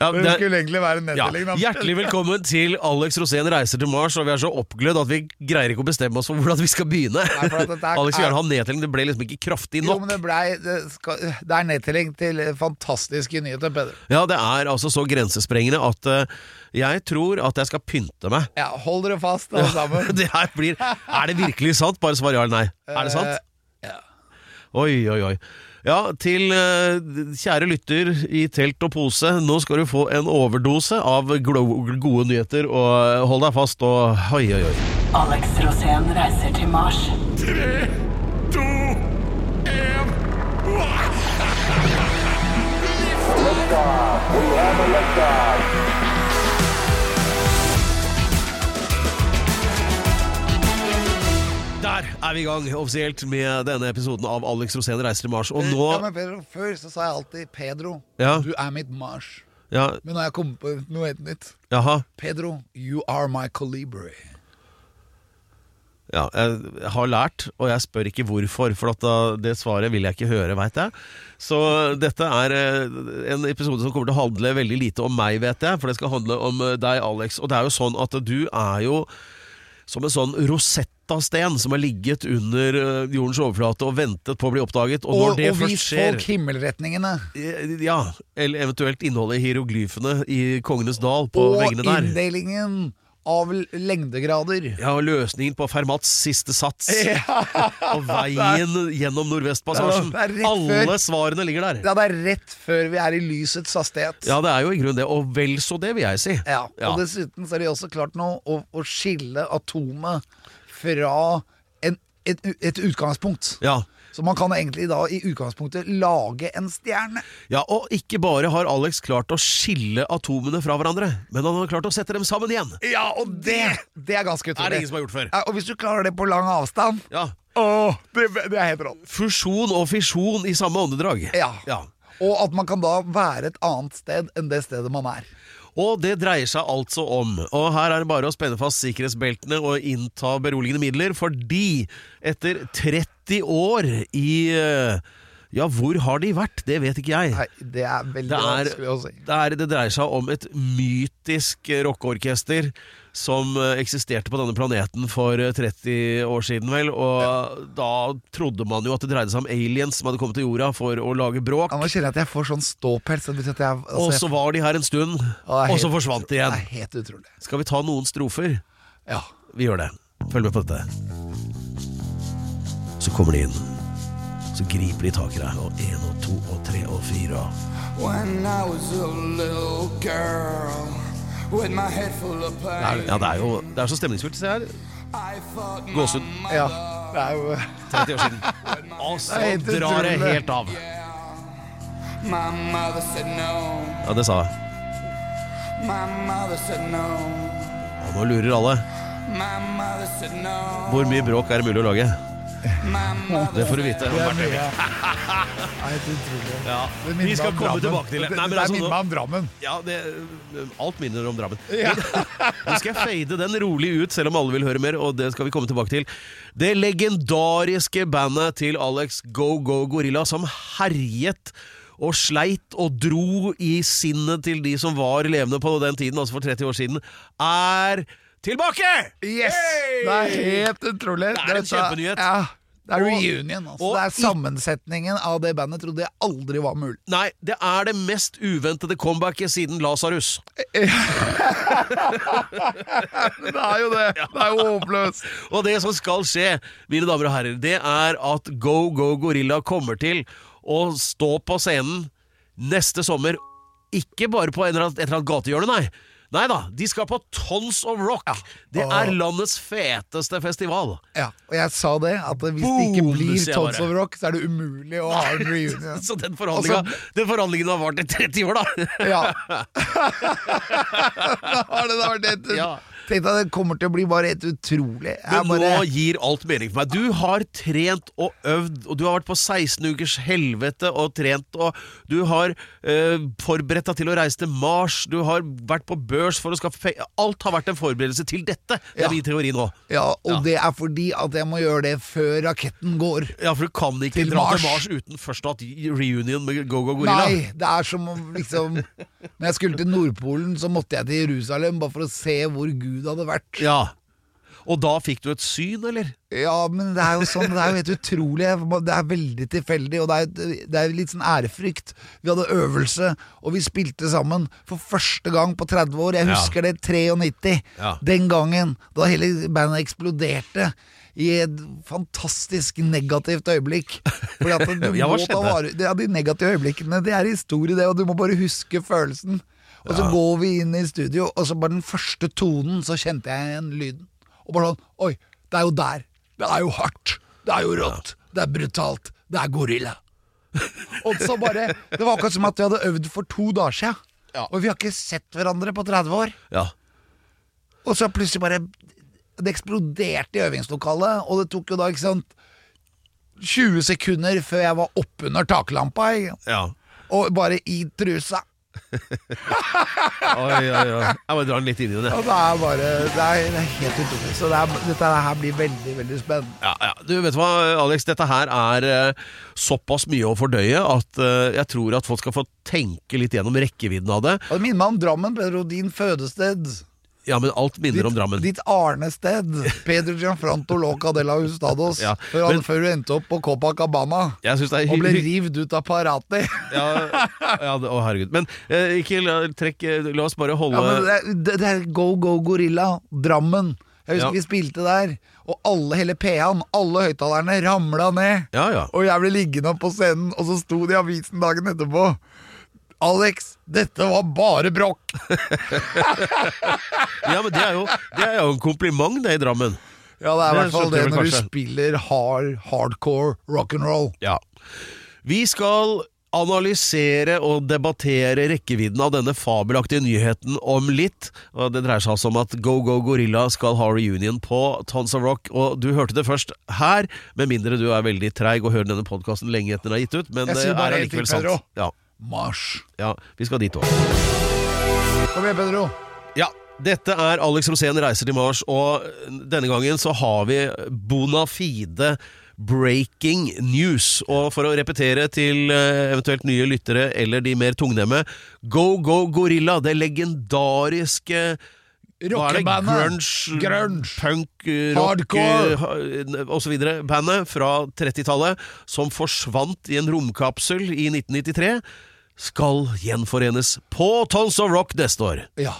Ja, Det det- skulle egentlig være ja, nedtelling. da. hjertelig velkommen til Alex Rosén reiser til Mars, og vi er så oppglødd at vi greier ikke å bestemme oss for hvordan vi skal begynne. Nei, Alex vil gjerne ha nedtelling, det ble liksom ikke kraftig nok. Jo, men det, ble, det, skal, det er nedtelling til fantastiske nyheter, Peder. Ja, det er altså så grensesprengende at uh, jeg tror at jeg skal pynte meg. Ja, hold dere fast, alle sammen. Det her blir Er det virkelig sant? Bare svar ja eller nei. Er det sant? Uh, ja. Oi, oi, oi. Ja, til eh, kjære lytter i telt og pose, nå skal du få en overdose av gode nyheter, og hold deg fast og oi, oi, oi. Alex Rosén reiser til Mars. Der er vi i gang offisielt med denne episoden av Alex Rosén reiser til Mars. Og nå Ja, men Pedro, Før så sa jeg alltid 'Pedro, Ja. du er mitt Mars'. Ja, Men nå har jeg kommet på noe helt nytt. jaha. Pedro, you are my colibri. Ja, jeg har lært, og jeg spør ikke hvorfor, for at da, det svaret vil jeg ikke høre, veit jeg. Så dette er eh, en episode som kommer til å handle veldig lite om meg, vet jeg, for det skal handle om eh, deg, Alex. Og det er jo sånn at du er jo som en sånn Rosetta-sten som har ligget under eh, jordens overflate og ventet på å bli oppdaget. Og, Og, og vis skjer folk himmelretningene. eh, Ja, eller eventuelt innholdet i hieroglyfene i Kongenes dal på Og veggene der. Og inndelingen av lengdegrader. Ja, og løsningen på Fermats siste sats. Ja. og veien gjennom Nordvestpassasjen. Ja, det Alle svarene ligger der. Ja, det er rett før vi er i lysets hastighet. Ja, det er jo i grunnen det, og vel så det, vil jeg si. Ja, Ja. Og dessuten så er de også klart nå å, å skille atomet fra en, et, et utgangspunkt. Ja. Så man kan egentlig da i utgangspunktet lage en stjerne. ja, og ikke bare har Alex klart å skille atomene fra hverandre, men han har klart å sette dem sammen igjen. Ja, og det, det er ganske Det er det ingen som har gjort før. Ja, og hvis du klarer det på lang avstand Ja. Åh, det, det er helt rått. Fusjon og fisjon i samme åndedrag. Ja. ja. Og at man kan da være et annet sted enn det stedet man er. Og det dreier seg altså om, og her er det bare å spenne fast sikkerhetsbeltene og innta beroligende midler, fordi etter 30 år i eh, Ja, hvor har de vært? Det vet ikke jeg. Nei, det er veldig Det, er, vanskelig å si. det, er, det dreier seg om et mytisk rockeorkester som eh, eksisterte på denne planeten for eh, 30 år siden, vel. Og da trodde man jo at det dreide seg om aliens som hadde kommet til jorda for å lage bråk. Ja, nå kjenner jeg at jeg får sånn ståpels. altså, Og så var de her en stund, Ja, og så forsvant de Det igjen. er helt utrolig. Skal vi ta noen strofer? Ja. Vi gjør det. Følg med på dette. Så kommer de inn. Så griper de tak i deg. Og én og to og tre og fire. When I was a little girl of pain, Ja, det er jo det er så stemningsfullt. Se her. I thought my Gåsehud. ja. Det er jo 30 år siden. Og så Det er drar det helt av. Ja, det sa jeg. Og nå lurer alle. Hvor mye bråk er det mulig å lage? Det får du vite. Det er mye. Det er helt utrolig. Ja, Det minner vi skal meg om komme Drammen. tilbake til det. Det, Nei, men det altså, minner meg om Drammen. Ja, det, alt minner om Drammen. Nå skal jeg fade den rolig ut, selv om alle vil høre mer, og det skal vi komme tilbake til. Det legendariske bandet til Alex Go Go Gorilla som herjet og sleit og dro i sinnet til de som var levende på den tiden, altså for 30 år siden, er tilbake! Yes! Det er helt utrolig. Det er en kjempenyhet. Ja, det er reunion. Altså. og Det er Sammensetningen av det bandet trodde jeg aldri var mulig. Nei, det er det mest uventede comebacket siden Lasarus. Det er jo det! Det er jo håpløst. Og det som skal skje, mine damer og herrer, det er at Go Go Gorilla kommer til å stå på scenen neste sommer. Ikke bare på en eller annen- et eller annet gatehjørne, nei. Nei da, de skal på Tons of Rock. Det er landets feteste festival. Ja, og jeg sa det, at hvis det ikke blir Tons of Rock, så er det umulig å ha en reunion. Så den forhandlinga, den forhandlingen har vart i 30 år, da. Ja. da har det vært etter. Ja. Tenkte at det kommer til å bli bare helt utrolig. Jeg Men bare, nå gir alt mening for meg. Du har trent og øvd, og du har vært på 16 ukers helvete og trent, og du har øh, forberedt deg til å reise til Mars, du har vært på børs for å skaffe penger Alt har vært en forberedelse til dette. Det Ja. er min teori nå. ja, og Ja. det er fordi at jeg må gjøre det før raketten går. Ja, for du kan ikke Til dra Mars. til Mars uten først å ha hatt reunion med Go-Go Gorilla. Nei, det er som om liksom Når jeg skulle til Nordpolen, så måtte jeg til Jerusalem bare for å se hvor Gud hadde vært. Ja. Og da fikk du et syn, eller? Ja, men det er jo sånn, det er jo helt utrolig. Det er veldig tilfeldig, og det er, det er litt sånn ærefrykt. Vi hadde øvelse, og vi spilte sammen for første gang på 30 år. Jeg Ja. husker det 93. Ja. Den gangen da hele bandet eksploderte. I et fantastisk negativt øyeblikk. Fordi at du Ja, må ta vare ja, De negative øyeblikkene, det er historie, det, og du må bare huske følelsen. Og så går vi inn i studio, og så bare den første tonen, så kjente jeg igjen lyden. Og bare sånn Oi, det er jo der. Det er jo hardt. Det er jo rått. Det er brutalt. Det er gorilla. og så bare Det var akkurat som at vi hadde øvd for to dager siden. Og vi har ikke sett hverandre på 30 år. Ja. Og så plutselig bare Det eksploderte i øvingslokalet, og det tok jo da, ikke sant 20 sekunder før jeg var oppunder taklampa, ja. og bare i trusa. Oi, oi, oi. Jeg må dra den litt inn i det. Og det er bare Det er, det er helt utrolig. Så det er, dette her blir veldig, veldig spennende. Ja, ja. Du vet hva, Alex, dette her er uh, såpass mye å fordøye at uh, jeg tror at folk skal få tenke litt gjennom rekkevidden av det. Og det minner meg om Drammen, Pedro. Din fødested. Ja, men alt minner om Drammen. Ditt arnested. Pedro Gianfranto Loca de la Hustados. Ja, før, men- før du endte opp på Copacabana. Og ble rivd ut av Parati. ja, ja, det- Å, herregud. Men eh, ikke la, trekk eh, La oss bare holde Ja, men det, er- det, er Go Go Gorilla, Drammen. Jeg husker Ja. vi spilte der, og alle, hele PA-en, alle høyttalerne ramla ned. Ja, ja. Og jeg ble liggende opp på scenen, og så sto det i avisen dagen etterpå. Alex, dette var bare bråk. ja, men det er, jo, det er jo en kompliment, det, i Drammen. Ja, det er i hvert fall det når du spiller hard, hardcore rock'n'roll. Ja. Vi skal analysere og debattere rekkevidden av denne fabelaktige nyheten om litt. Og Det dreier seg altså om at Go Go Gorilla skal ha reunion på Tons of Rock. Og Du hørte det først her, med mindre du er veldig treig og hører denne podkasten lenge etter den er gitt ut. Men det er allikevel sant. Ja, Mars. ja, vi skal dit òg. Kom igjen, Pedro. Ja, dette er Alex Rosén reiser til Mars, og denne gangen så har vi bona fide breaking news. Og for å repetere til eh, eventuelt nye lyttere eller de mer tungnemme Go Go Gorilla, det legendariske? Rockebandet. Grunge, Grunge. punk, eh, rock Hardcore. eh, og så videre. Bandet fra 30-tallet som forsvant i en romkapsel i 1993, skal gjenforenes på Tons of Rock neste år. Ja.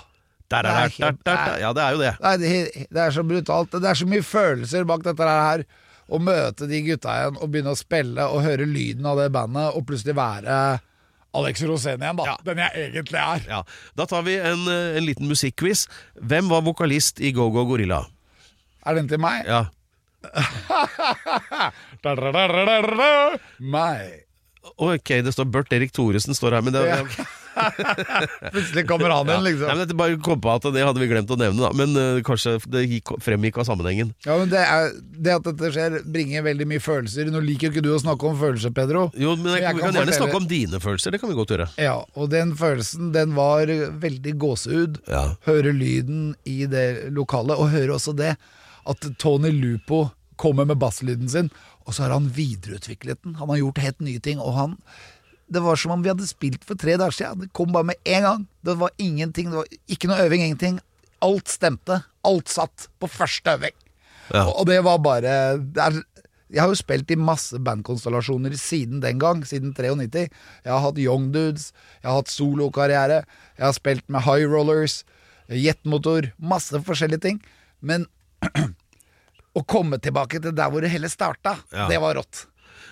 Der, er der, der, der. Ja, det er jo det. Nei, det, det er så brutalt. Det er så mye følelser bak dette her. Å møte de gutta igjen og begynne å spille og høre lyden av det bandet, og plutselig være Alex Rosén igjen, da. Ja. Den jeg egentlig er. Ja. Da tar vi en, eh, en liten musikkquiz. Hvem var vokalist i Go Go Gorilla? Er den til meg? Ja. Meg. Ok, det står Bert Erik Thoresen står her, men det, Ja. Plutselig kommer han ja. inn, Nei, liksom. men dette bare kom på at det hadde vi glemt å nevne, da. Men uh, kanskje det gikk, fremgikk av sammenhengen. Ja, men det, er, det at dette skjer, bringer veldig mye følelser. Nå liker ikke du å snakke om følelser, Pedro. Jo, men jeg, Jeg vi kan kan gjerne snakke om dine følelser. Det kan vi godt gjøre. Ja, og den følelsen, den var veldig gåsehud. Ja. Høre lyden i det lokalet, og høre også det at Tony Lupo kommer med basslyden sin, og så har han videreutviklet den. Han har gjort helt nye ting, og han Det var som om vi hadde spilt for tre dager siden. Det kom bare med en gang. Det var ingenting, det var ikke noe øving, ingenting. Alt stemte. Alt satt på første øving. Ja. Og det var bare det er, Jeg har jo spilt i masse bandkonstellasjoner siden den gang, siden 93. Jeg har hatt Young Dudes, jeg har hatt solokarriere, jeg har spilt med High Rollers, jetmotor, masse forskjellige ting. Men å komme tilbake til der hvor det hele starta, Ja. det var rått.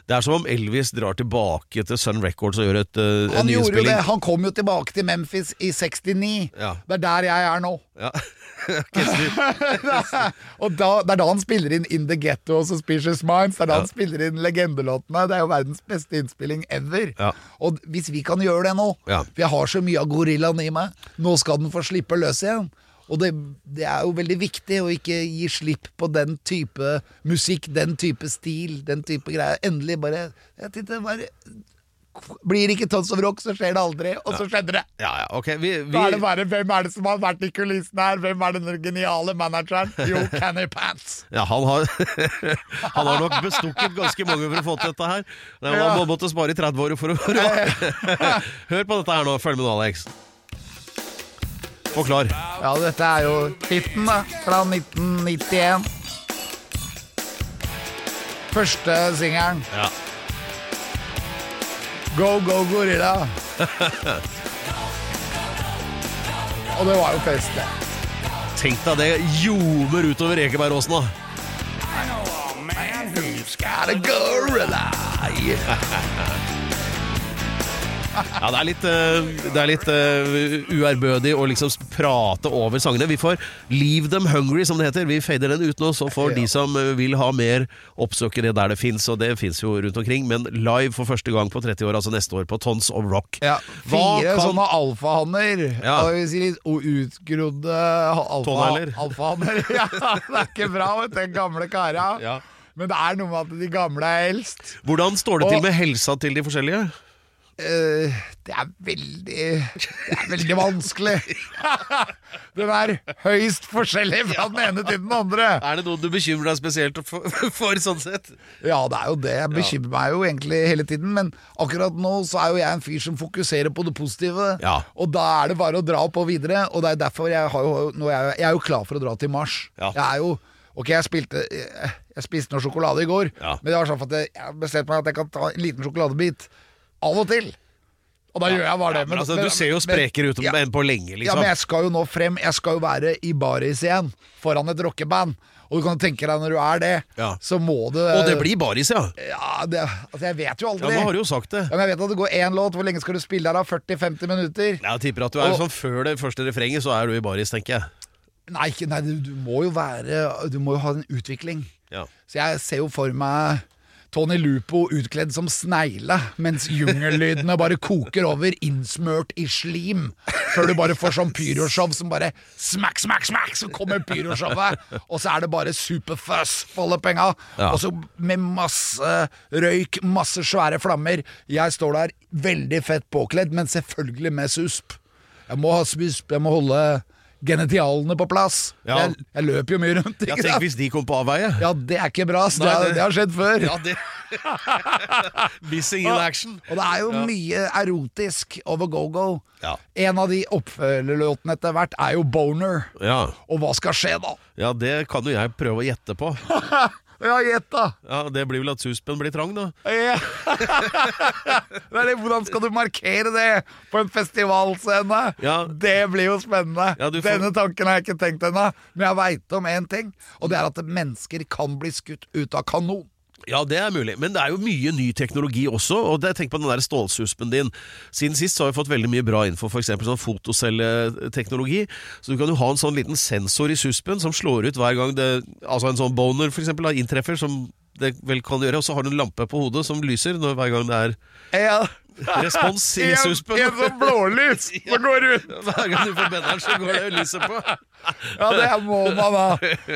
Det er som om Elvis drar tilbake til Sun Records og gjør et, uh, en Han nyinnspilling. Han kom jo tilbake til Memphis i 69. Ja. Det er der jeg er nå. Ja. Og da, Det er da han spiller inn In The Ghetto og Suspicious Minds. Det er da han spiller inn legendelåtene. Det er jo verdens beste innspilling ever. Ja. Og hvis vi kan gjøre det nå Ja. For jeg har så mye av gorillaen i meg. Nå skal den få slippe løs igjen. Og det, det er jo veldig viktig å ikke gi slipp på den type musikk, den type stil, den type greier. Endelig bare Jeg tenkte bare Blir det ikke Tons of Rock, så skjer det aldri. Og så skjedde det. Ja, ja, ok. Vi, vi, Da er det bare Hvem er det som har vært i kulissene her? Hvem er den geniale manageren? Jo, Canny Pants. ja, han har Han har nok bestukket ganske mange for å få til dette her. Han Ja. Måtte spare i 30 år for å- Hør på dette her nå. Følg med nå, Alex. Forklar. Ja, dette er jo hiten, da. Fra 1991. Første singelen. Ja. Go, go, gorilla. Og det var jo fest, det. Tenk deg det ljomer utover Ekebergåsen, da. Who's got a gorilla? Ja, det er litt, eh, det er litt uh, uærbødig å liksom prate over sangene. Vi får Leave Them Hungry, som det heter. Vi fader den ut nå, så får de som eh, vil ha mer, oppsøke det der det fins, og det fins jo rundt omkring. Men live for første gang på 30 år, altså neste år, på Tons of Rock. Ja, fire kan- sånne alfahanner. Ja. Sier litt utgrodde alfa, alfahanner. Ja, det er ikke bra, vet du, den gamle kara. Ja. Men det er noe med at de gamle er eldst. Hvordan står det Og- til med helsa til de forskjellige? Eh, det er veldig Det er veldig vanskelig. Den er høyst forskjellig fra den ene til den andre. Er det noe du bekymrer deg spesielt for, for sånn sett? Ja, det er jo det. Jeg bekymrer meg jo egentlig hele tiden. Men akkurat nå så er jo jeg en fyr som fokuserer på det positive. Ja. Og da er det bare å dra på videre. Og det er derfor jeg har jo nå er jeg, jeg er jo klar for å dra til Mars. Ja. Jeg er jo Ok, jeg spilte Jeg, jeg spiste noe sjokolade i går, Ja. men det var sånn at jeg, jeg har bestemt meg at jeg kan ta en liten sjokoladebit av og til. Og da gjør jeg bare det. Men, altså, du ser jo sprekere ut ja. enn på lenge, Ja, liksom. men jeg skal jo nå frem Jeg skal jo være i baris igjen Foran et rockeband Og du kan tenke deg når du er det Ja. Så må du Og det blir baris, ja. Ja, det, altså jeg vet jo aldri. Ja, Nå har du jo sagt det. Ja, men jeg vet at det går én låt Hvor lenge skal du spille da? 40-50 minutter? Jeg tipper at du er Og- sånn Før det første refrenget, så er du i baris, tenker jeg. Nei, nei du, du må jo være Du må jo ha en utvikling Ja. Så jeg ser jo for meg Tony Lupo utkledd som snegle, mens jungellydene bare koker over, innsmørt i slim. Før du bare får sånn pyroshow som bare smack, smack, smack, så kommer pyroshowet. Og så er det bare superfuzz for alle penga. Ja. Og så med masse røyk, masse svære flammer. Jeg står der veldig fett påkledd, men selvfølgelig med susp. Jeg må ha susp, jeg må holde genitialene på plass. Ja. Jeg, jeg løper jo mye rundt. Ja, ikke Tenk sant? hvis de kom på avveie. Ja, det er ikke bra. Nei, det- det har skjedd før. Ja, det Missing in action. Og det er jo mye erotisk over go-go. Ja. En av de oppfølgerlåtene etter hvert er jo Boner. Ja. Og hva skal skje da? ja, det kan jo jeg prøve å gjette på. Ja, gjett da! Ja, Det blir vel at suspen blir trang, da. Ja. det det, hvordan skal du markere det på en festivalscene? Ja. Det blir jo spennende. Ja, får- Denne tanken har jeg ikke tenkt ennå, men jeg veit om én ting. Og det er at mennesker kan bli skutt ut av kanon. Ja, det er mulig. Men det er jo mye ny teknologi også. Og det, tenk på den der stålsuspen din. Siden sist så har vi fått veldig mye bra info, f.eks. sånn fotocelleteknologi. Så du kan jo ha en sånn liten sensor i suspen som slår ut hver gang det Altså en sånn boner for eksempel, da, inntreffer, som det vel kan gjøre. Og så har du en lampe på hodet som lyser når, hver gang det er Ja. respons i suspen. en sånn blålys som går ut. Hver gang du får benderen, så går det lyset på. Ja, det må man ha.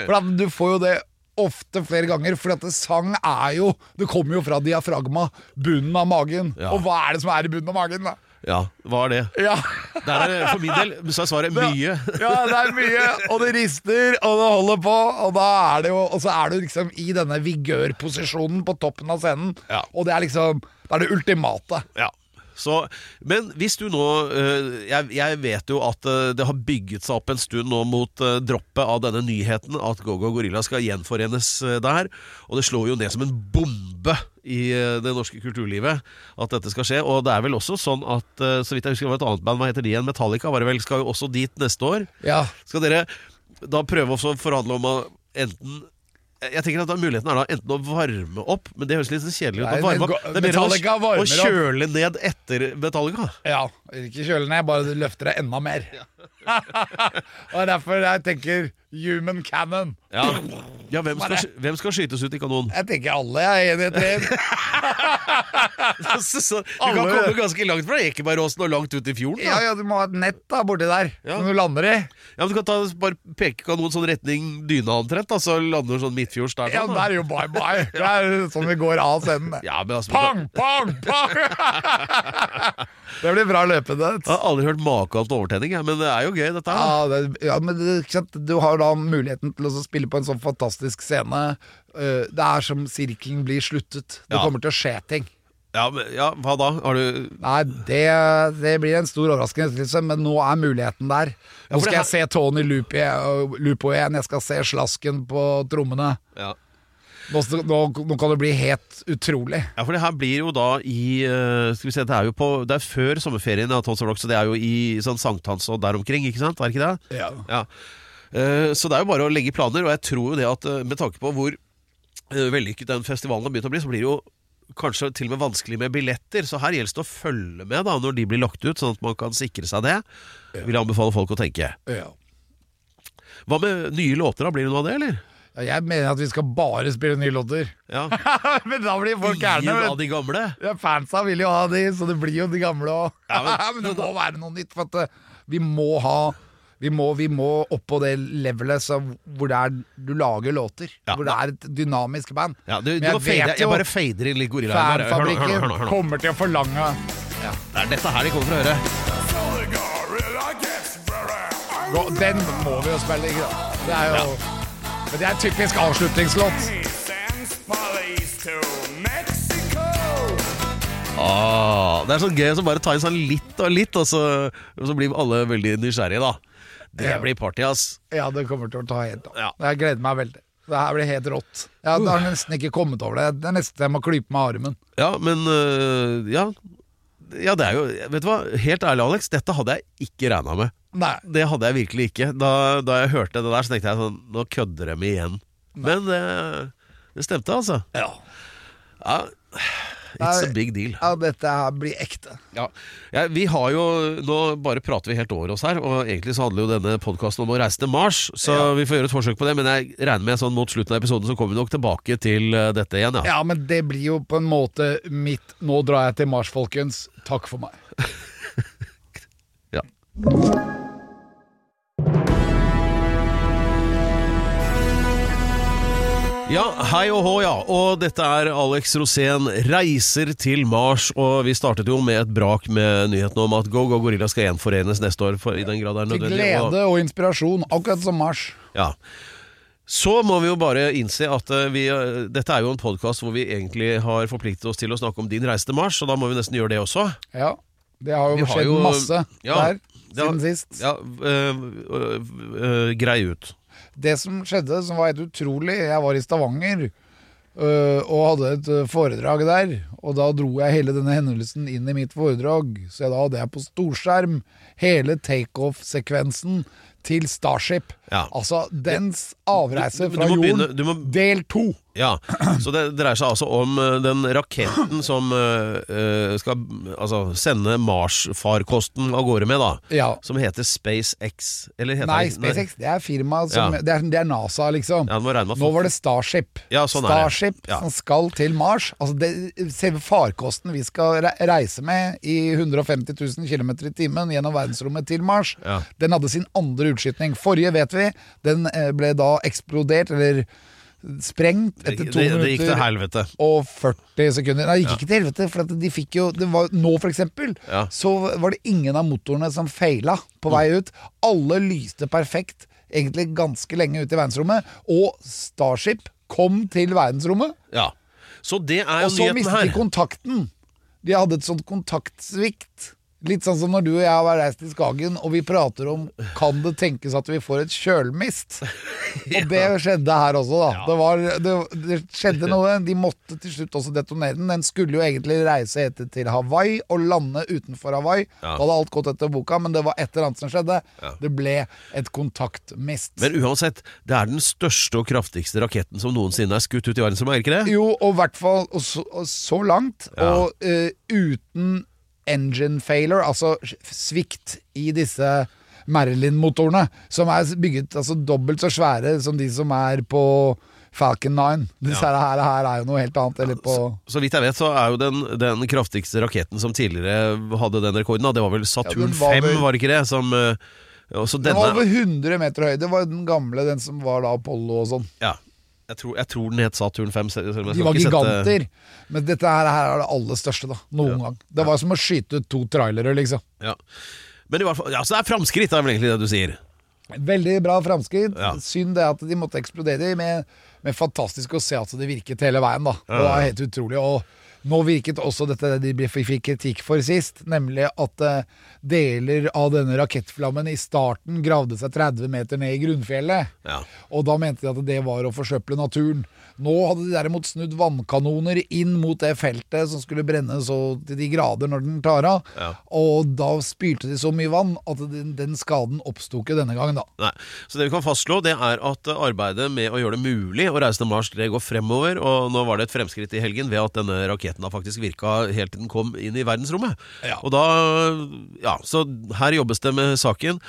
For du får jo det ofte flere ganger, for at det sang er jo Det kommer jo fra diafragma, bunnen av magen. Ja. Og hva er det som er i bunnen av magen, da? Ja, hva er det? Ja, Der er det, for min del så er svaret mye. ja det er mye, og det rister, og det holder på, og da er det jo Og så er du liksom i denne vigørposisjonen på toppen av scenen, Ja. og det er liksom Det er det ultimate. Ja. Så, men hvis du nå øh, jeg, jeg vet jo at øh, det har bygget seg opp en stund nå mot øh, droppet av denne nyheten at Gogo Gorilla skal gjenforenes der. Og det slår jo ned som en bombe i det norske kulturlivet at dette skal skje. Og det er vel også sånn at så vidt jeg husker det var et annet band, hva heter de igjen? Metallica var det vel, skal jo også dit neste år. Ja. Skal dere da prøve å forhandle om å enten jeg tenker at da Muligheten er da enten å varme opp, men det høres litt kjedelig ut. Nei, å varme opp. Det er mer å, å kjøle ned etter Metallica. Ja, ikke kjøle ned, bare løfter det enda mer. og er derfor jeg tenker human cannon. Ja, Ja, hvem skal, hvem skal skytes ut i kanon? Jeg tenker alle jeg enig i så, du kan komme ganske langt fra Ekebergåsen og langt ut i fjorden. Ja, Da. ja, du må ha et nett da, borti der, Ja. som du lander i. Ja, men Du kan ta, bare peke kanonen sånn retning dyna omtrent, da, så lander du sånn midtfjords der. Ja, sånn, da. er jo bye bye. Det er sånn vi går av scenen. Ja, men altså, Pang, pang, pang! det blir bra løpende. Jeg har aldri hørt maken til overtenning, men det er jo gøy, dette her. Ja, det, ja, men det? Du har da muligheten til å spille på en sånn fantastisk scene. Uh, det er som sirkelen blir sluttet. Det Ja. kommer til å skje ting. Ja, men, ja, hva da? Har du Nei, det, det blir en stor overraskelse, men nå er muligheten der. Nå skal jeg se Tony Lupo Lupo igjen, jeg skal se slasken på trommene. Ja. Nå, nå, nå kan det bli helt utrolig. Ja, for det her blir jo da i eh, Skal vi se, det er jo på Det er før sommerferien av Tons Rock, så det er jo i sånn sankthans og der omkring, ikke sant? Er det ikke det? Ja. Ja. Eh, så det er jo bare å legge planer, og jeg tror jo det at eh, med tanke på hvor eh, vellykket den festivalen har begynt å bli, så blir det jo kanskje til og med vanskelig med billetter. Så her gjelder det å følge med da når de blir lagt ut, sånn at man kan sikre seg det. Vil jeg anbefale folk å tenke. Ja. Hva med nye låter, da? Blir det noe av det, eller? Ja, Jeg mener at vi skal bare spille nye låter. Ja. men da blir folk gærne. Ingen av de gamle? Ja, fansa vil jo ha de, så det blir jo de gamle òg. Ja, men- men, det må være noe nytt. For at eh, vi må ha vi må, vi må opp på det levelet så, hvor det er, du lager låter. Ja. Hvor det er et dynamisk band. Ja, du, Men jeg vet fade, vet jeg, jo bare fader inn litt Fanfabrikken kommer til å forlange Det er dette her de kommer for å høre. Den må vi jo spille, ikke sant? Det er jo Men det er en typisk avslutningslåt. Ah, det er så gøy å bare ta i sånn litt og litt, og så, og så blir alle veldig nysgjerrige, da. Det Ja. blir party, ass. Ja, det kommer til å ta helt av. Ja. Jeg gleder meg veldig. Det her blir helt rått. Jeg har nesten ikke kommet over det. Det er nesten jeg må klype med armen. Ja, men øh, ja. Ja, det er jo Vet du hva, helt ærlig, Alex, dette hadde jeg ikke regna med. Nei. Det hadde jeg virkelig ikke. Da, da jeg hørte det der, så tenkte jeg sånn Nå kødder de igjen. Men det, det stemte, altså. Ja. Ja, it's a big deal. ja, dette her blir ekte. Ja. ja, vi har jo Nå bare prater vi helt over oss her, og egentlig så handler jo denne podkasten om å reise til Mars, så vi får gjøre et forsøk på det. Men jeg regner med sånn mot slutten av episoden så kommer vi nok tilbake til eh, dette igjen, ja. Ja, men det blir jo på en måte mitt Nå drar jeg til Mars, folkens. Takk for meg. Ja. Ja, hei og hå, ja. Og dette er Alex Rosén reiser til Mars. Og vi startet jo med et brak med nyheten om at Go Go Gorilla skal gjenforenes neste år. For i den grad det er nødvendig. Til glede og inspirasjon, akkurat som Mars. Ja. Så må vi jo bare innse at eh, vi, eh, dette er jo en podkast hvor vi egentlig har forpliktet oss til å snakke om din reise til Mars, og da må vi nesten gjøre det også. Ja, det har jo Vi har skjedd jo- masse ja, der siden har- sist. Ja, øh, øh, øh, grei ut. Det som skjedde, som var helt utrolig Jeg var i Stavanger øh, og hadde et øh, foredrag der. Og da dro jeg hele denne hendelsen inn i mitt foredrag. Så da hadde jeg på storskjerm hele takeoff-sekvensen til Starship. Ja. Altså dens avreise fra jorden, begynne- må- del to. Ja, Så det dreier seg altså om øh, den raketten som øh, øh, skal altså, sende Mars-farkosten av gårde med, da. Ja. Som heter SpaceX. Eller heter Nei, det SpaceX det er firma som Ja. det, er, det er NASA, liksom. Ja, du må regne med at Nå var det Starship. Ja, sånn er det. Starship Ja. som skal til Mars. Altså det, selve farkosten vi skal re- reise med i 150 000 km i timen gjennom verdensrommet til Mars, Ja. den hadde sin andre utskytning. Forrige vet vi, den eh, ble da eksplodert, eller sprengt, etter det, to det gikk til minutter helvete. og 40 sekunder. Nei, det gikk ikke til helvete, for de fikk jo det var, Nå, for eksempel, Ja. så var det ingen av motorene som feila på vei ut. Alle lyste perfekt, egentlig ganske lenge ute i verdensrommet. Og Starship kom til verdensrommet, Ja. Så det er jo og så mistet de kontakten. De hadde et sånt kontaktsvikt. Litt sånn som når du og jeg har reist til Skagen, og vi prater om kan det tenkes at vi får et kjølmist. Og det skjedde her også, da. Det, var, det, det skjedde noe. De måtte til slutt også detonere den. Den skulle jo egentlig reise etter til Hawaii og lande utenfor Hawaii. Ja. Da hadde alt gått etter boka, men det var et eller annet som skjedde. Det ble et kontaktmist. Men uansett, det er den største og kraftigste raketten som noensinne er skutt ut i verdensrommet, er ikke det? Jo, og i hvert fall og så, og så langt, Ja. og uh, uten engine failure, altså svikt i disse Merlin-motorene, som er bygget altså dobbelt så svære som de som er på Falcon 9. Disse her, her, her er jo noe helt annet. Eller på Så vidt jeg vet, så er jo den, den kraftigste raketten som tidligere hadde den rekorden, det var vel Saturn Ja, var 5, vel- var det ikke det? Som, eh, også Den var over 100 meter høy. Det var den gamle, den som var da Apollo og sånn. Ja. Jeg tror, jeg tror den het Saturn 5. selv om jeg De var ikke sette- giganter. Men dette her, her er det aller største, da. Noen gang. Det var som å skyte ut to trailere, liksom. Ja. Men i hvert fall, ja, så det er framskritt, er vel egentlig det du sier. Veldig bra framskritt. Ja. Synd det at de måtte eksplodere, men, men fantastisk å se at det virket hele veien. da Det var helt utrolig. Og nå virket også dette de fikk kritikk for sist, nemlig at eh, deler av denne rakettflammen i starten gravde seg 30 meter ned i grunnfjellet. Ja. Og da mente de at det var å forsøple naturen. Nå hadde de derimot snudd vannkanoner inn mot det feltet som skulle brenne så til de grader når den tar av. Ja. Og da spylte de så mye vann at den, den skaden oppsto ikke denne gangen, da. Nei. Så det vi kan fastslå, det er at arbeidet med å gjøre det mulig å reise til Mars, det går fremover. Og nå var det et fremskritt i helgen ved at denne raketten da faktisk virka helt til den kom inn i verdensrommet. Ja. Og da Ja, så her jobbes det med saken.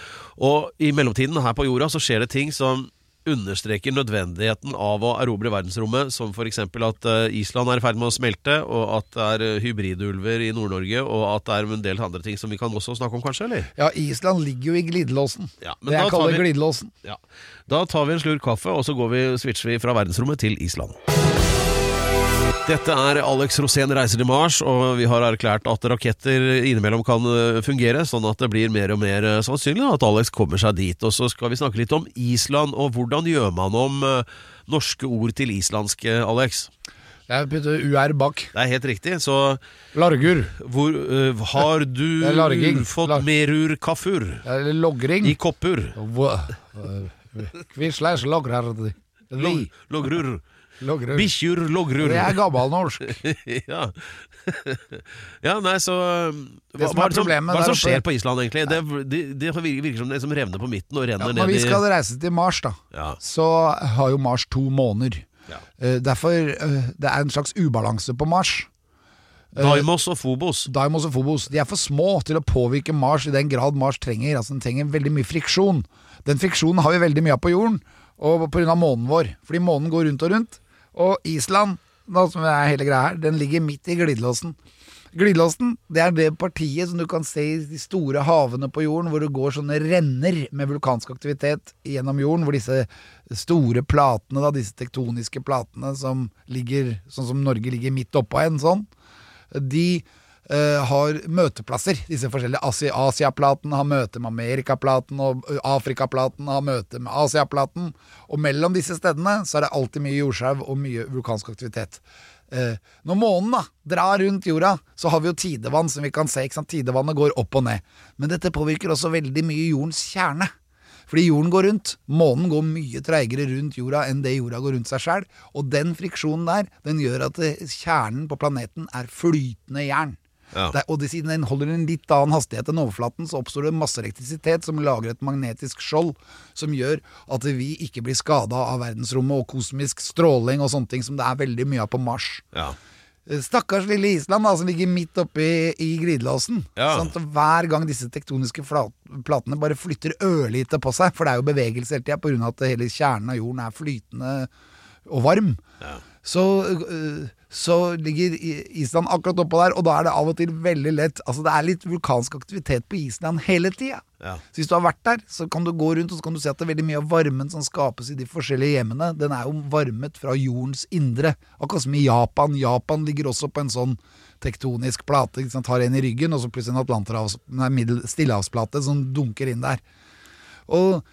Og i mellomtiden her på jorda så skjer det ting som understreker nødvendigheten av å erobre verdensrommet, som f.eks. at eh, Island er i ferd med å smelte, og at det er eh, hybridulver i Nord-Norge, og at det er en del andre ting som vi kan også snakke om, kanskje? eller? Ja, Island ligger jo i glidelåsen. Ja, men det jeg kaller vi- glidelåsen. Ja. Da tar vi en slurk kaffe, og så går vi, switcher vi fra verdensrommet til Island. Dette er Alex Rosén reiser til Mars, og vi har erklært at raketter innimellom kan eh, fungere, sånn at det blir mer og mer eh, sannsynlig at Alex kommer seg dit. Og så skal vi snakke litt om Island, og hvordan gjør man om eh, norske ord til islandsk, eh, Alex? Jeg putter UR bak. Det er helt riktig, så Largur. hvor uh, har du er fått Lar- merur Eller logring. i kopper? Kvislæs lograr. Log, logrur. Logrur. Bikkjur logrur. Det er gammelnorsk. ja. ja, nei, så hva, som hva, er det som, hva er det som skjer på Island, egentlig? Det, det, det virker som det som revner på midten og Ja, renner når ned vi skal reise til Mars, da, Ja. så har jo Mars to måneder. Ja. Eh, Derfor eh, Det er en slags ubalanse på Mars. Daimos og Phobos. Daimos og Phobos de er for små til å påvirke Mars i den grad Mars trenger. Altså Den trenger veldig mye friksjon. Den friksjonen har vi veldig mye av på jorden, og pga. månen vår. Fordi månen går rundt og rundt. Og Island, da, som er hele greia her, den ligger midt i glidelåsen. Glidelåsen det er det partiet som du kan se i de store havene på jorden, hvor det går sånne renner med vulkansk aktivitet gjennom jorden, hvor disse store platene, da, disse tektoniske platene som ligger sånn som Norge ligger midt oppå en sånn, de har møteplasser. Disse forskjellige Asi Asiaplaten har møte med Amerikaplaten, og Afrikaplaten har møte med Asiaplaten. Og mellom disse stedene så er det alltid mye jordskjelv og mye vulkansk aktivitet. Eh, når månen da drar rundt jorda, så har vi jo tidevann som vi kan se. ikke sant? Tidevannet går opp og ned. Men dette påvirker også veldig mye jordens kjerne. Fordi jorden går rundt. Månen går mye treigere rundt jorda enn det jorda går rundt seg sjøl. Og den friksjonen der, den gjør at eh, kjernen på planeten er flytende jern. Ja. Det er, og siden den holder en litt annen hastighet enn overflaten, så oppstår det masse elektrisitet som lager et magnetisk skjold, som gjør at vi ikke blir skada av verdensrommet og kosmisk stråling og sånne ting som det er veldig mye av på Mars. Ja. Eh, Stakkars lille Island, da, som ligger midt oppe i, i glidelåsen. Ja. Sånn Hver gang disse tektoniske flat, platene bare flytter ørlite på seg, for det er jo bevegelse hele tida pga. at hele kjernen av jorden er flytende og varm, så, øh, så ligger Island akkurat oppå der, og da er det av og til veldig lett Altså Det er litt vulkansk aktivitet på Island hele tida. Ja. Så hvis du har vært der, så kan du gå rundt og så kan du se at det er veldig mye av varmen som skapes i de forskjellige hjemmene, den er jo varmet fra jordens indre. Akkurat som i Japan. Japan ligger også på en sånn tektonisk plate. Ikke sant? Har en i ryggen, og så plutselig en atlanterhavs, nei, stillehavsplate som dunker inn der. Og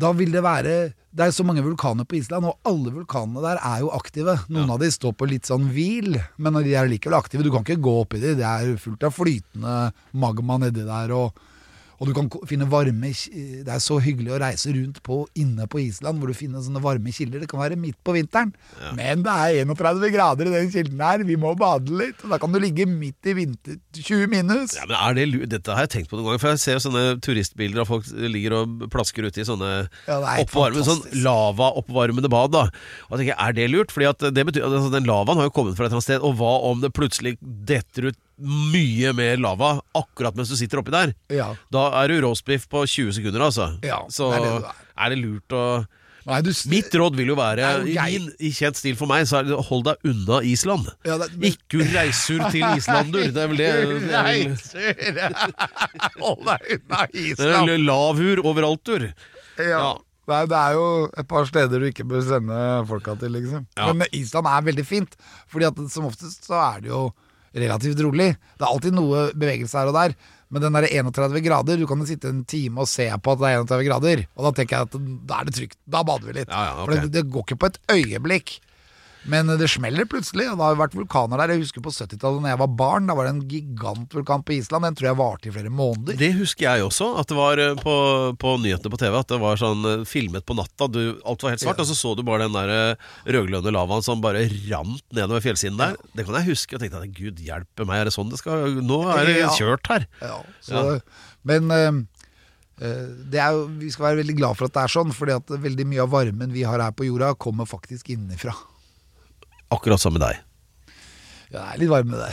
da vil det være Det er så mange vulkaner på Island, og alle vulkanene der er jo aktive. Noen av de står på litt sånn hvil, men de er likevel aktive. Du kan ikke gå oppi de. Det er fullt av flytende magma nedi der. og og du kan finne varme Det er så hyggelig å reise rundt på inne på Island, hvor du finner sånne varme kilder. Det kan være midt på vinteren, men det er 31 grader i den kilden her. Vi må bade litt. og Da kan du ligge midt i vinter 20 minus. Ja, men er det, Dette har jeg tenkt på noen ganger, for jeg ser sånne turistbilder av folk ligger og plasker ute i sånne Ja, oppvarmede, sånn fantastisk. lava-oppvarmede bad. da Og jeg tenker, Er det lurt? Fordi at det betyr, altså, Den lavaen har jo kommet fra et eller annet sted, og hva om det plutselig detter ut mye mer lava akkurat mens du sitter oppi der? Ja. Da er du roastbiff på 20 sekunder, altså. Ja, Så det er det er. det lurt å Nei, du, Mitt råd vil jo være, Nei, jeg... i, i kjent stil for meg, så er det hold deg unna Island. Ja, det- Ikke reiser til Islandur. Det er vel det. Reiser! Hold deg unna det Island! lavur overaltur. Ja. Ja. Nei, det er jo et par steder du ikke bør sende folka til, liksom. Ja. Men Island er veldig fint, fordi at som oftest så er det jo relativt rolig. Det er alltid noe bevegelse her og der, men den der 31 grader, du kan jo sitte en time og se på at det er 31 grader, og da tenker jeg at da er det trygt. Da bader vi litt. Ja, ja, okay. For det, det går ikke på et øyeblikk. Men det smeller plutselig, og det har vært vulkaner der. Jeg husker på 70-tallet da jeg var barn, da var det en gigantvulkan på Island. Den tror jeg varte i flere måneder. Det husker jeg også, at det var eh, på, på nyhetene på TV At det var sånn eh, filmet på natta. Du, alt var helt svart, Ja. og så så du bare den der rødglødende rødglønne lavaen som bare rant nedover fjellsiden der. Det kan jeg huske. Og tenkte at gud hjelpe meg, er det sånn det skal Nå er det kjørt her. Ja, så, Men eh, eh, det er jo, vi skal være veldig glad for at det er sånn, fordi at veldig mye av varmen vi har her på jorda, kommer faktisk innenfra. Akkurat som med deg. Ja, det er litt varme der.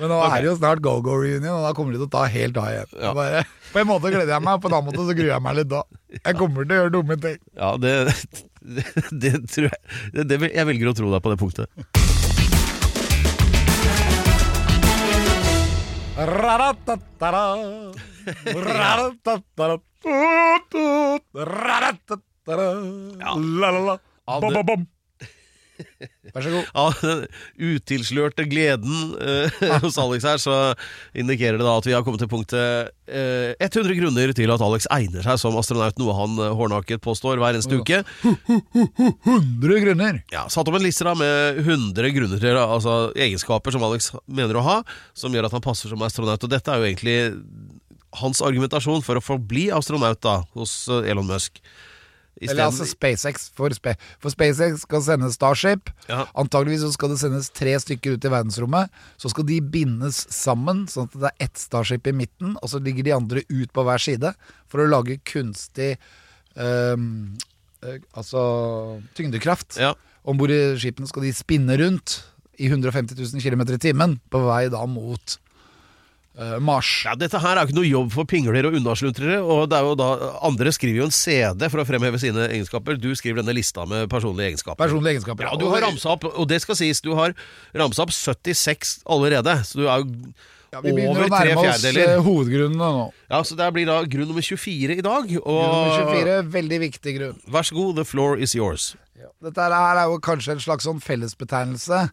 Men nå er det jo snart go-go-reunion, og da kommer de til å ta helt av igjen. Ja. Bare, på en måte gleder jeg meg, på en annen måte så gruer jeg meg litt da. Jeg kommer til å gjøre dumme ting. Ja, det, det, det tror jeg det, det, Jeg velger å tro deg på det punktet. Ja, det-. Vær så god. Av den utilslørte gleden eh, hos Alex her, så indikerer det da at vi har kommet til punktet eh, 100 grunner til at Alex egner seg som astronaut, noe han eh, hårnaket påstår hver eneste uke. 100 grunner. Ja, Satt opp en liste da med 100 grunner til altså egenskaper som Alex mener å ha, som gjør at han passer som astronaut. Og dette er jo egentlig hans argumentasjon for å forbli astronaut da hos eh, Elon Musk. Eller altså SpaceX. For, Spa for SpaceX skal sende Starship. Ja. Antageligvis så skal det sendes tre stykker ut i verdensrommet. Så skal de bindes sammen, sånn at det er ett Starship i midten, og så ligger de andre ut på hver side for å lage kunstig eh, Altså tyngdekraft. Ja. Om bord i skipene skal de spinne rundt i 150 000 km i timen på vei da mot eh, Mars. Ja, Dette her er jo ikke noe jobb for pingler og unnasluntrere. Og det er jo da, Andre skriver jo en CD for å fremheve sine egenskaper. Du skriver denne lista med personlige egenskaper. Personlige egenskaper. Ja, og Du har ramsa opp, og det skal sies, du har ramsa opp 76 allerede. Så du er jo ja, Vi begynner over å nærme oss eh, hovedgrunnene nå. Ja, Så det blir da grunn nummer 24 i dag. Og Nummer 24, veldig viktig grunn. vær så god, the floor is yours. Dette her er jo kanskje en slags sånn fellesbetegnelse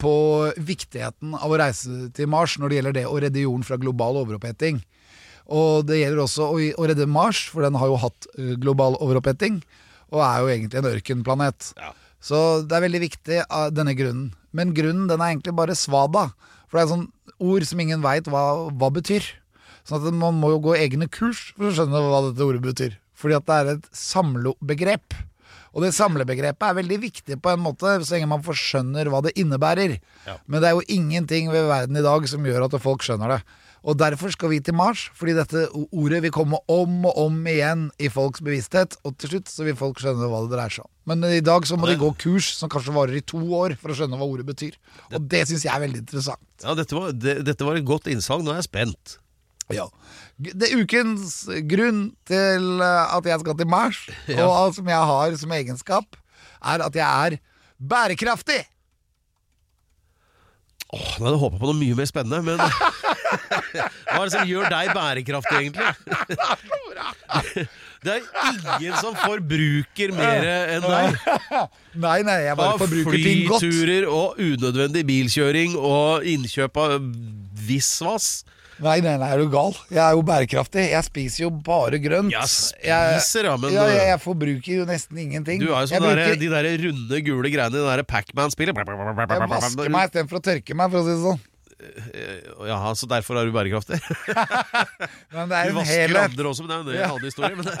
på viktigheten av å reise til Mars når det gjelder det å redde jorden fra global overoppheting. Og det gjelder også å, å redde Mars, for den har jo hatt eh, global overoppheting, og er jo egentlig en ørkenplanet. Ja. Så det er veldig viktig av denne grunnen. Men grunnen den er egentlig bare svada. For det er sånn ord som ingen veit hva, hva betyr. Sånn at man må jo gå egne kurs for å skjønne hva dette ordet betyr. Fordi at det er et samlebegrep. Og det samlebegrepet er veldig viktig på en måte, så lenge man forskjønner hva det innebærer. Men det er jo ingenting ved verden i dag som gjør at folk skjønner det. Og derfor skal vi til Mars, fordi dette ordet vil komme om og om igjen i folks bevissthet, og til slutt så vil folk skjønne hva det dreier seg om. Men i dag så må de gå kurs som kanskje varer i to år for å skjønne hva ordet betyr. Og det syns jeg er veldig interessant. Ja, Dette var, det, dette var et godt innsalg. Nå er jeg spent. Ja. Det er ukens grunn til eh, at jeg skal til Mars, og som jeg har som egenskap, er at jeg er bærekraftig. Åh, hadde jeg håpa på noe mye mer spennende, men Hva er det som gjør deg bærekraftig, egentlig? Det er ingen som forbruker mer enn deg. Nei, nei, jeg bare Av forbruker ting godt. flyturer og unødvendig bilkjøring og innkjøp av visvas. Nei, nei, nei, er du gal? Jeg er jo bærekraftig. Jeg spiser jo bare grønt. Jeg spiser, ja, men- ja, jeg, jeg forbruker jo nesten ingenting. Du er jo sånn bruker, de der runde, gule greiene i det der Pacman-spillet. jeg vasker meg istedenfor å tørke meg, for å si det sånn. Ja, så derfor er du bærekraftig. Men det er Du vasker helhet. andre også, men det er jo en annen historie. Men det,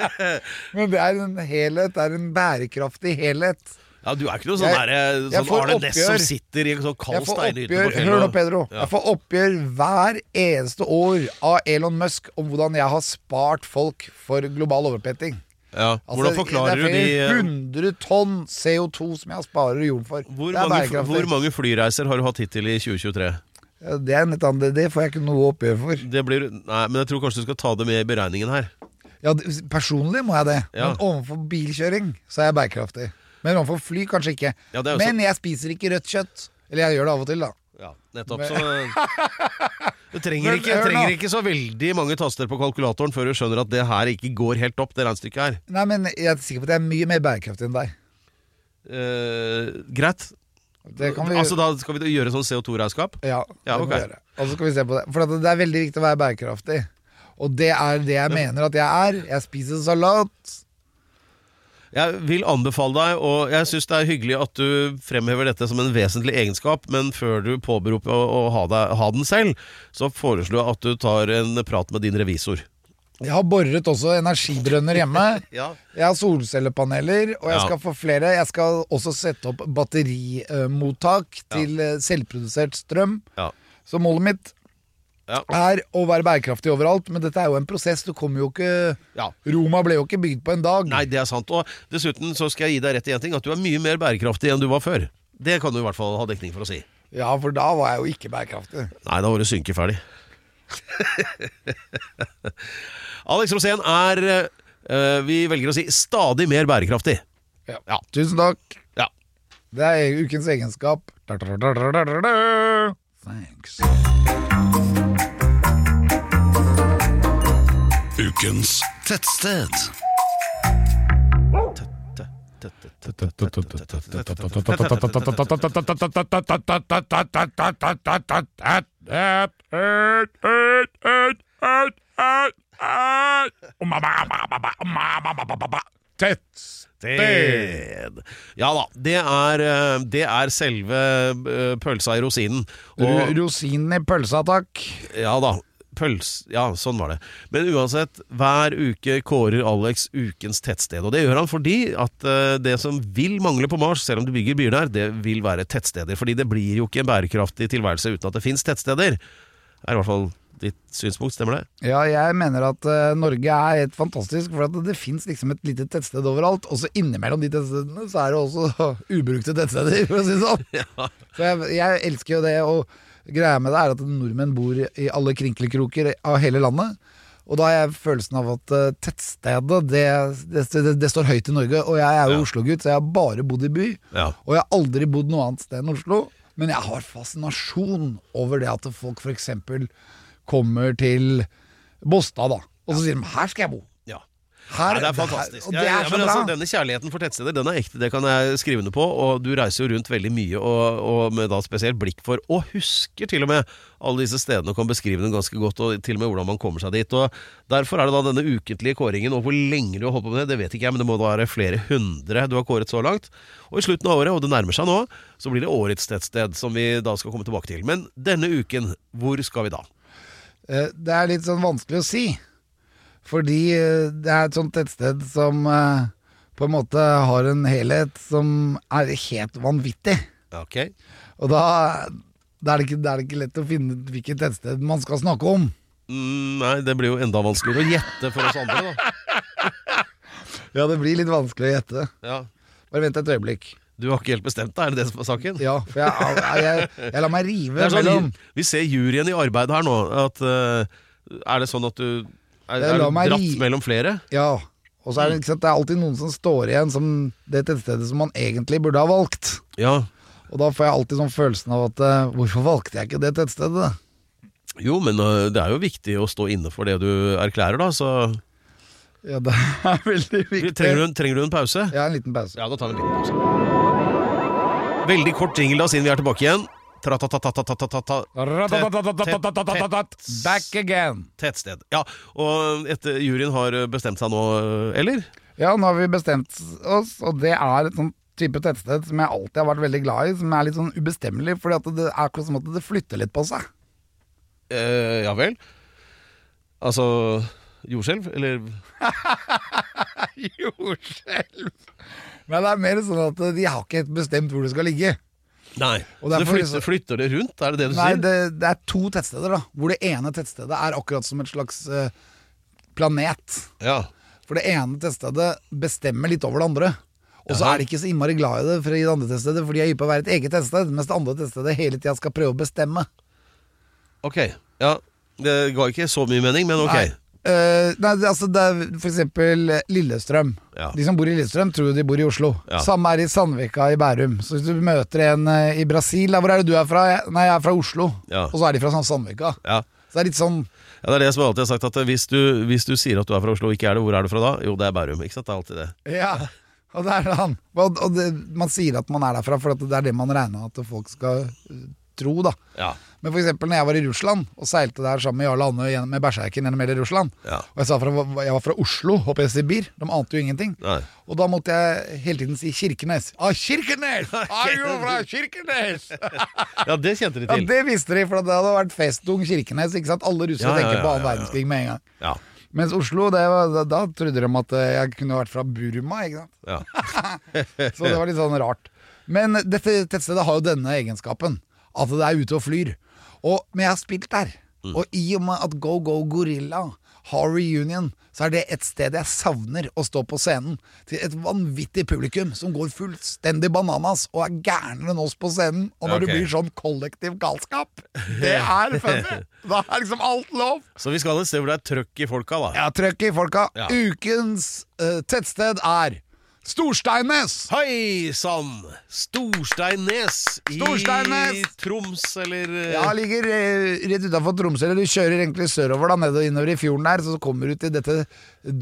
Men det er en helhet. Det er en bærekraftig helhet. Ja, du er ikke noe sånn, Jeg- der, jeg sånn får Arne Næss som sitter i en sånn kald steinhytte på fjellet. hør nå, Pedro. Ja. Jeg får oppgjør hver eneste år av Elon Musk om hvordan jeg har spart folk for global overpetting. Ja. Altså, Hvordan forklarer du Det er eh, flere hundre tonn CO2 som jeg sparer jorden for. hvor mange, hvor mange flyreiser har du hatt hittil i 2023? Ja, Det er litt annet, det får jeg ikke noe oppgjør for. Det blir, nei, men jeg tror kanskje du skal ta det med i beregningen her. Ja, personlig må jeg det. Ja. Men overfor bilkjøring så er jeg bærekraftig. Men overfor fly kanskje ikke. Ja, er Men jeg spiser ikke rødt kjøtt. Eller jeg gjør det av og til, da. Ja, nettopp. Så du trenger ikke, trenger ikke så veldig mange taster på kalkulatoren før du skjønner at det her ikke går helt opp, det regnestykket her. Nei, men jeg er sikker på at jeg er mye mer bærekraftig enn deg. Eh, greit. Det kan vi Altså Da skal vi gjøre sånn CO2-regnskap? Ja, Ja, gjøre. Og så skal vi se på det. For at det er veldig viktig å være bærekraftig. Og det er det jeg mener at jeg er. Jeg spiser salat. Jeg vil anbefale deg, og jeg syns det er hyggelig at du fremhever dette som en vesentlig egenskap, men før du påberoper å, å ha, deg, ha den selv, så foreslår jeg at du tar en prat med din revisor. Jeg har boret også energibrønner hjemme. Ja. Jeg har solcellepaneler, og jeg Ja. skal få flere. Jeg skal også sette opp batterimottak til ja. selvprodusert strøm. Ja. Så målet mitt Ja. er å være bærekraftig overalt, men dette er jo en prosess. Du kommer jo ikke Ja. Roma ble jo ikke bygd på en dag. Nei, det er sant. Og dessuten så skal jeg gi deg rett i en ting, at du er mye mer bærekraftig enn du var før. Det kan du i hvert fall ha dekning for å si. Ja, for da var jeg jo ikke bærekraftig. Nei, da var du synkeferdig. Alex Rosén er, øh, vi velger å si, stadig mer bærekraftig. Ja. Ja. Tusen takk. Ja. Det er ukens egenskap. Thanks. Ukens tettsted. Tettsted. Ja da, det er, eh, det er selve eh, pølsa i rosinen. Og, Rosinen i pølsa, takk. ja da, pøls Ja, sånn var det. Men uansett, hver uke kårer Alex ukens tettsted. Og det gjør han fordi at eh, det som vil mangle på Mars, selv om du bygger byer der, det vil være tettsteder. Fordi det blir jo ikke en bærekraftig tilværelse uten at det fins tettsteder. Det er i hvert fall ditt synspunkt, stemmer det? Ja, jeg mener at uh, Norge er helt fantastisk, for at det, det fins liksom et lite tettsted overalt. Og så innimellom de tettstedene så er det også ubrukte tettsteder, for å si det sånn. Så jeg, jeg elsker jo det, og greia med det er at nordmenn bor i alle krinkelkroker av hele landet. Og da har jeg følelsen av at eh, tettstedet, det, det, det, det står høyt i Norge. Og jeg er jo Ja. Oslo-gutt, så jeg har bare bodd i by. Ja. Og jeg har aldri bodd noe annet sted enn Oslo. Men jeg har fascinasjon over det at folk f.eks. kommer til Båstad, da. Og så sier de 'her skal jeg bo'. Ja. Her, Nei, det er fantastisk. Det her, det er bra. altså, denne kjærligheten for tettsteder den er ekte, det kan jeg skrive under på. Og du reiser jo rundt veldig mye, og, og med da spesielt blikk for Og husker til og med alle disse stedene og kan beskrive dem ganske godt, og til og med hvordan man kommer seg dit. Og Derfor er det da denne ukentlige kåringen, og hvor lenge du har holdt på med det, det vet ikke jeg, men det må da være flere hundre du har kåret så langt. Og i slutten av året, og det nærmer seg nå, så blir det årets tettsted, som vi da skal komme tilbake til. Men denne uken, hvor skal vi da? Eh, Det er litt sånn vanskelig å si. Fordi eh, det er et sånt tettsted som eh, på en måte har en helhet som er helt vanvittig. Ok? Og da, da, er, det ikke, da er det ikke lett å finne ut hvilket tettsted man skal snakke om. Mm, nei, det blir jo enda vanskeligere å gjette for oss andre, da. Ja, det blir litt vanskelig å gjette. Ja. Bare vent et øyeblikk. Du har ikke helt bestemt deg, er det det som er saken? Ja, for jeg, jeg, jeg, jeg lar meg rive sånn, mellom vi ser juryen i arbeid her nå. At, uh, er det sånn at du Er, du dratt mellom flere? Ja. Og så er det, sant, det er alltid noen som står igjen som det tettstedet som man egentlig burde ha valgt. Ja. Og da får jeg alltid sånn følelsen av at eh, hvorfor valgte jeg ikke det tettstedet? Jo, men eh, det er jo viktig å stå inne for det du erklærer, da. Så Ja, det er veldig viktig. trenger du, en- trenger du en pause? Ja, en liten pause. Ja, da tar vi en liten pause. Veldig kort jingle da, siden vi er tilbake igjen. Back again. Tettsted. Ja, og etter juryen har bestemt seg nå, eller? Ja, nå har vi bestemt oss, og det er et sånt type tettsted som jeg alltid har vært veldig glad i, som er litt sånn ubestemmelig, fordi at det er akkurat som at det flytter litt på seg. Eh, ja vel. Altså jordskjelv, eller Jordskjelv. Men det er mer sånn at de har ikke helt bestemt hvor det skal ligge. Nei. Og Så det flytter, flytter det rundt, er det det du Nei, sier? det, det er to tettsteder, da. Hvor det ene tettstedet er akkurat som et slags eh, planet. Ja. For det ene tettstedet bestemmer litt over det andre. Og så er de ikke så innmari glad i det for i det andre tettstedet, for de er hypp på å være et eget tettsted, mens det andre tettstedet hele tida skal prøve å bestemme. Ok. Ja. Det ga ikke så mye mening, men ok. Nei. Eh, nei, altså det er for eksempel Lillestrøm. Ja. De som bor i Lillestrøm, tror jo de bor i Oslo. Ja. Samme er i Sandvika i Bærum. Så hvis du møter en uh, i Brasil, da, hvor er det du er fra? Jeg, nei, jeg er fra Oslo. Ja. Og så er de fra Sandvika. Ja. Så det er litt sånn Ja, det er det som jeg alltid har sagt, at hvis du, hvis du sier at du er fra Oslo og ikke er det, hvor er du fra da? Jo, det er Bærum. Ikke sant? Det er alltid det. Ja. Og det er han. Og, og det, man sier at man er derfra, for at det er det man regner at folk skal eh, tro, da. Ja. Men eksempel når jeg var i Russland og seilte der sammen med Jarle Andøy med Berserken gjennom hele Russland, Ja. og jeg sa fra, jeg var fra Oslo, håper jeg Sibir, de ante jo ingenting. Nei. Og da måtte jeg hele tiden si Kirkenes. Ah, Kirkenes! Er jo fra Kirkenes! ja, det kjente de til. Ja, det visste de, for det hadde vært festung Kirkenes. Ikke sant? Alle russere Ja, ja, tenker på annen verdenskrig med en gang. Ja. Mens Oslo, det var, da, da trodde de at eh, jeg kunne vært fra Burma. Ikke sant? ja. Så det var litt sånn rart. Men dette tettstedet har jo denne egenskapen. At det er ute og flyr. Og, men jeg har spilt der. Mm. Og i og med at Go Go Gorilla har reunion, så er det et sted jeg savner å stå på scenen. Til et vanvittig publikum som går fullstendig bananas og er gærnere enn oss på scenen. Og når okay. det blir sånn kollektiv galskap, det er funny! Da er liksom alt lov. Så vi skal et sted hvor det er trøkk i folka, da. Ja, trøkk i folka. Ja. Ukens uh, tettsted er Storsteinnes. Hei sann! Storsteinnes i Storsteinnes! Troms, eller eh, Ja, ligger eh, rett utafor Tromsø. Eller du kjører egentlig sørover, da, nedover innover i fjorden der, så kommer du til dette,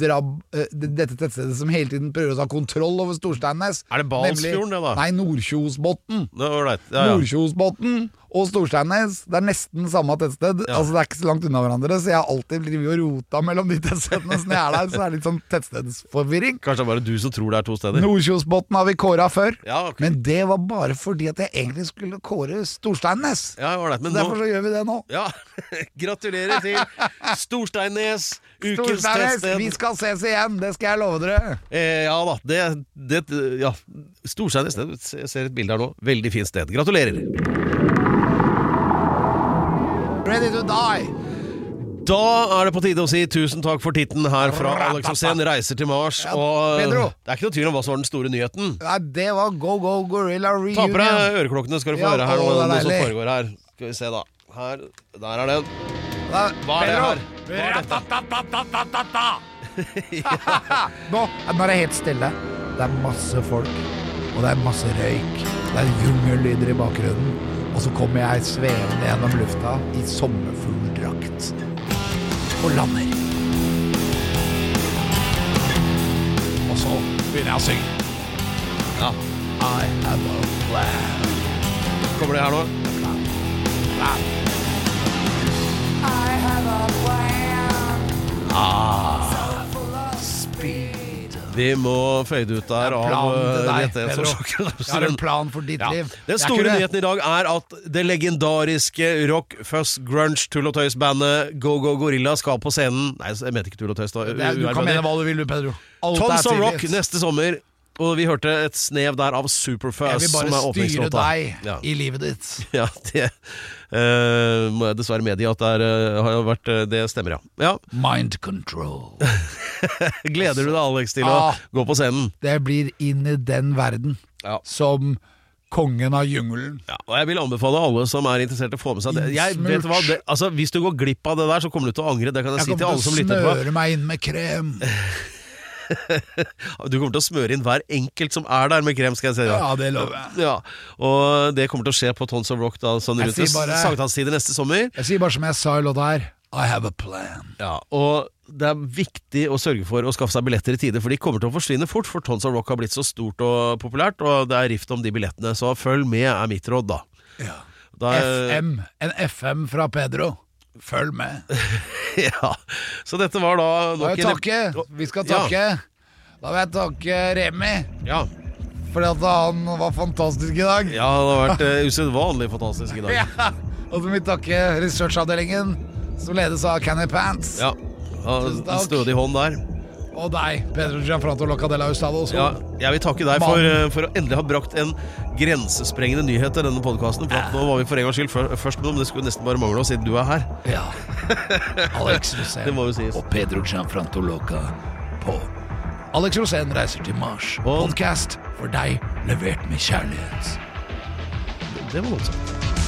drab, eh, dette tettstedet som hele tiden prøver å ta kontroll over Storsteinnes. Er det Balsfjorden, det da? Nei, Nordkjosbotn. Nå, ålreit. Ja, ja. Nordkjosbotn og Storsteinnes. Det er nesten samme tettsted. Ja. Altså Det er ikke så langt unna hverandre, så jeg har alltid drevet og rota mellom de tettstedene. Så når jeg er der, så er det litt sånn tettstedsforvirring. Kanskje det er bare du som tror det er to steder? Nordkjosbotn har vi kåra før, Ja, okay. men det var bare fordi at jeg egentlig skulle kåre Storsteinnes. Ja, det, Men Derfor nå så gjør vi det nå. Ja, gratulerer til Storsteinnes, ukens tettsted. vi skal ses igjen, det skal jeg love dere. Eh, ja da, det, det Ja, Storsteinnes. Jeg ser et bilde her nå. Veldig fint sted. Gratulerer. Ready to die. Da er det på tide å si tusen takk for titten her fra Alex Osen. 'Reiser til Mars'. Ja, Og Pedro. det er ikke noe tvil om hva som var den store nyheten. Nei, det var Go Go Gorilla Ta på Reunion. deg øreklokkene, skal du få Ja, høre her å, noe, som foregår her. Skal vi se, da. Her, Der er den. Hva er det her? Er. Nå, nå er det helt stille. Det er masse folk, og det er masse røyk. Det er jungellyder i bakgrunnen. Og så kommer jeg svevende gjennom lufta i sommerfugldrakt. Og lander. Og så begynner jeg å synge. Ja. I have a plan. Kommer det her nå? plan. I have a plan. Speed. Vi må fade ut der av som- Jeg har en plan for ditt liv. Den store nyheten i dag er at det legendariske rock, fuzz, grunge, tull og tøys-bandet Go Go Gorilla skal på scenen Nei, jeg mente ikke tull og tøys. da. Er, du kan mene hva du vil, du, Pedro. Alt Tons of Rock neste sommer. Og vi hørte et snev der av Superfuzz, Jeg vil bare styre deg Ja. i livet ditt. Ja, det eh, må jeg dessverre medgi at det er, eh, har vært eh, Det stemmer, ja. ja. Mind control. Gleder du deg, Alex, til Ah. å gå på scenen? Det blir inn i den verden Ja. som kongen av jungelen. Ja, og jeg vil anbefale alle som er interessert, å få med seg det. Jeg, vet hva, det altså, hvis du går glipp av det der, så kommer du til å angre. Det kan jeg, Jeg si til kommer alle som til å lytter smøre meg inn med krem. Du kommer til å smøre inn hver enkelt som er der med krem, skal jeg si. Ja, det lover jeg. Ja, og det kommer til å skje på Tons of Rock da, sånn rundt sankthanstider neste sommer. Jeg sier bare som jeg sa i låta her. I have a plan. Ja, og det er viktig å sørge for å skaffe seg billetter i tide, for de kommer til å forsvinne fort, for Tons of Rock har blitt så stort og populært, og det er rift om de billettene, så følg med er mitt råd, da. da er- FM. En FM fra Pedro. Følg med. ja, så dette var da Da vil jeg takke. Vi skal Ja. takke. Da vil jeg takke Remi. Ja, Fordi at han var fantastisk i dag. ja han har vært uh, usedvanlig fantastisk i dag. Ja. Og så vil vi takke researchavdelingen, som ledes av Canny Pants. Ja, ja Tusen en takk. stødig hånd der. Og deg, Pedro Gianfranto Locadella Hustado. Ja, jeg vil takke deg for, eh, for å endelig ha brakt en grensesprengende nyhet til denne podkasten. For nå var vi for en gangs skyld før- først men det skulle nesten bare mangle siden du er her. Ja. Alex Rosén Det må jo sies. og Pedro Gianfranto Loca på Alex Rosén reiser til Mars. Og- Podcast for deg levert med kjærlighet. Det var voldsomt.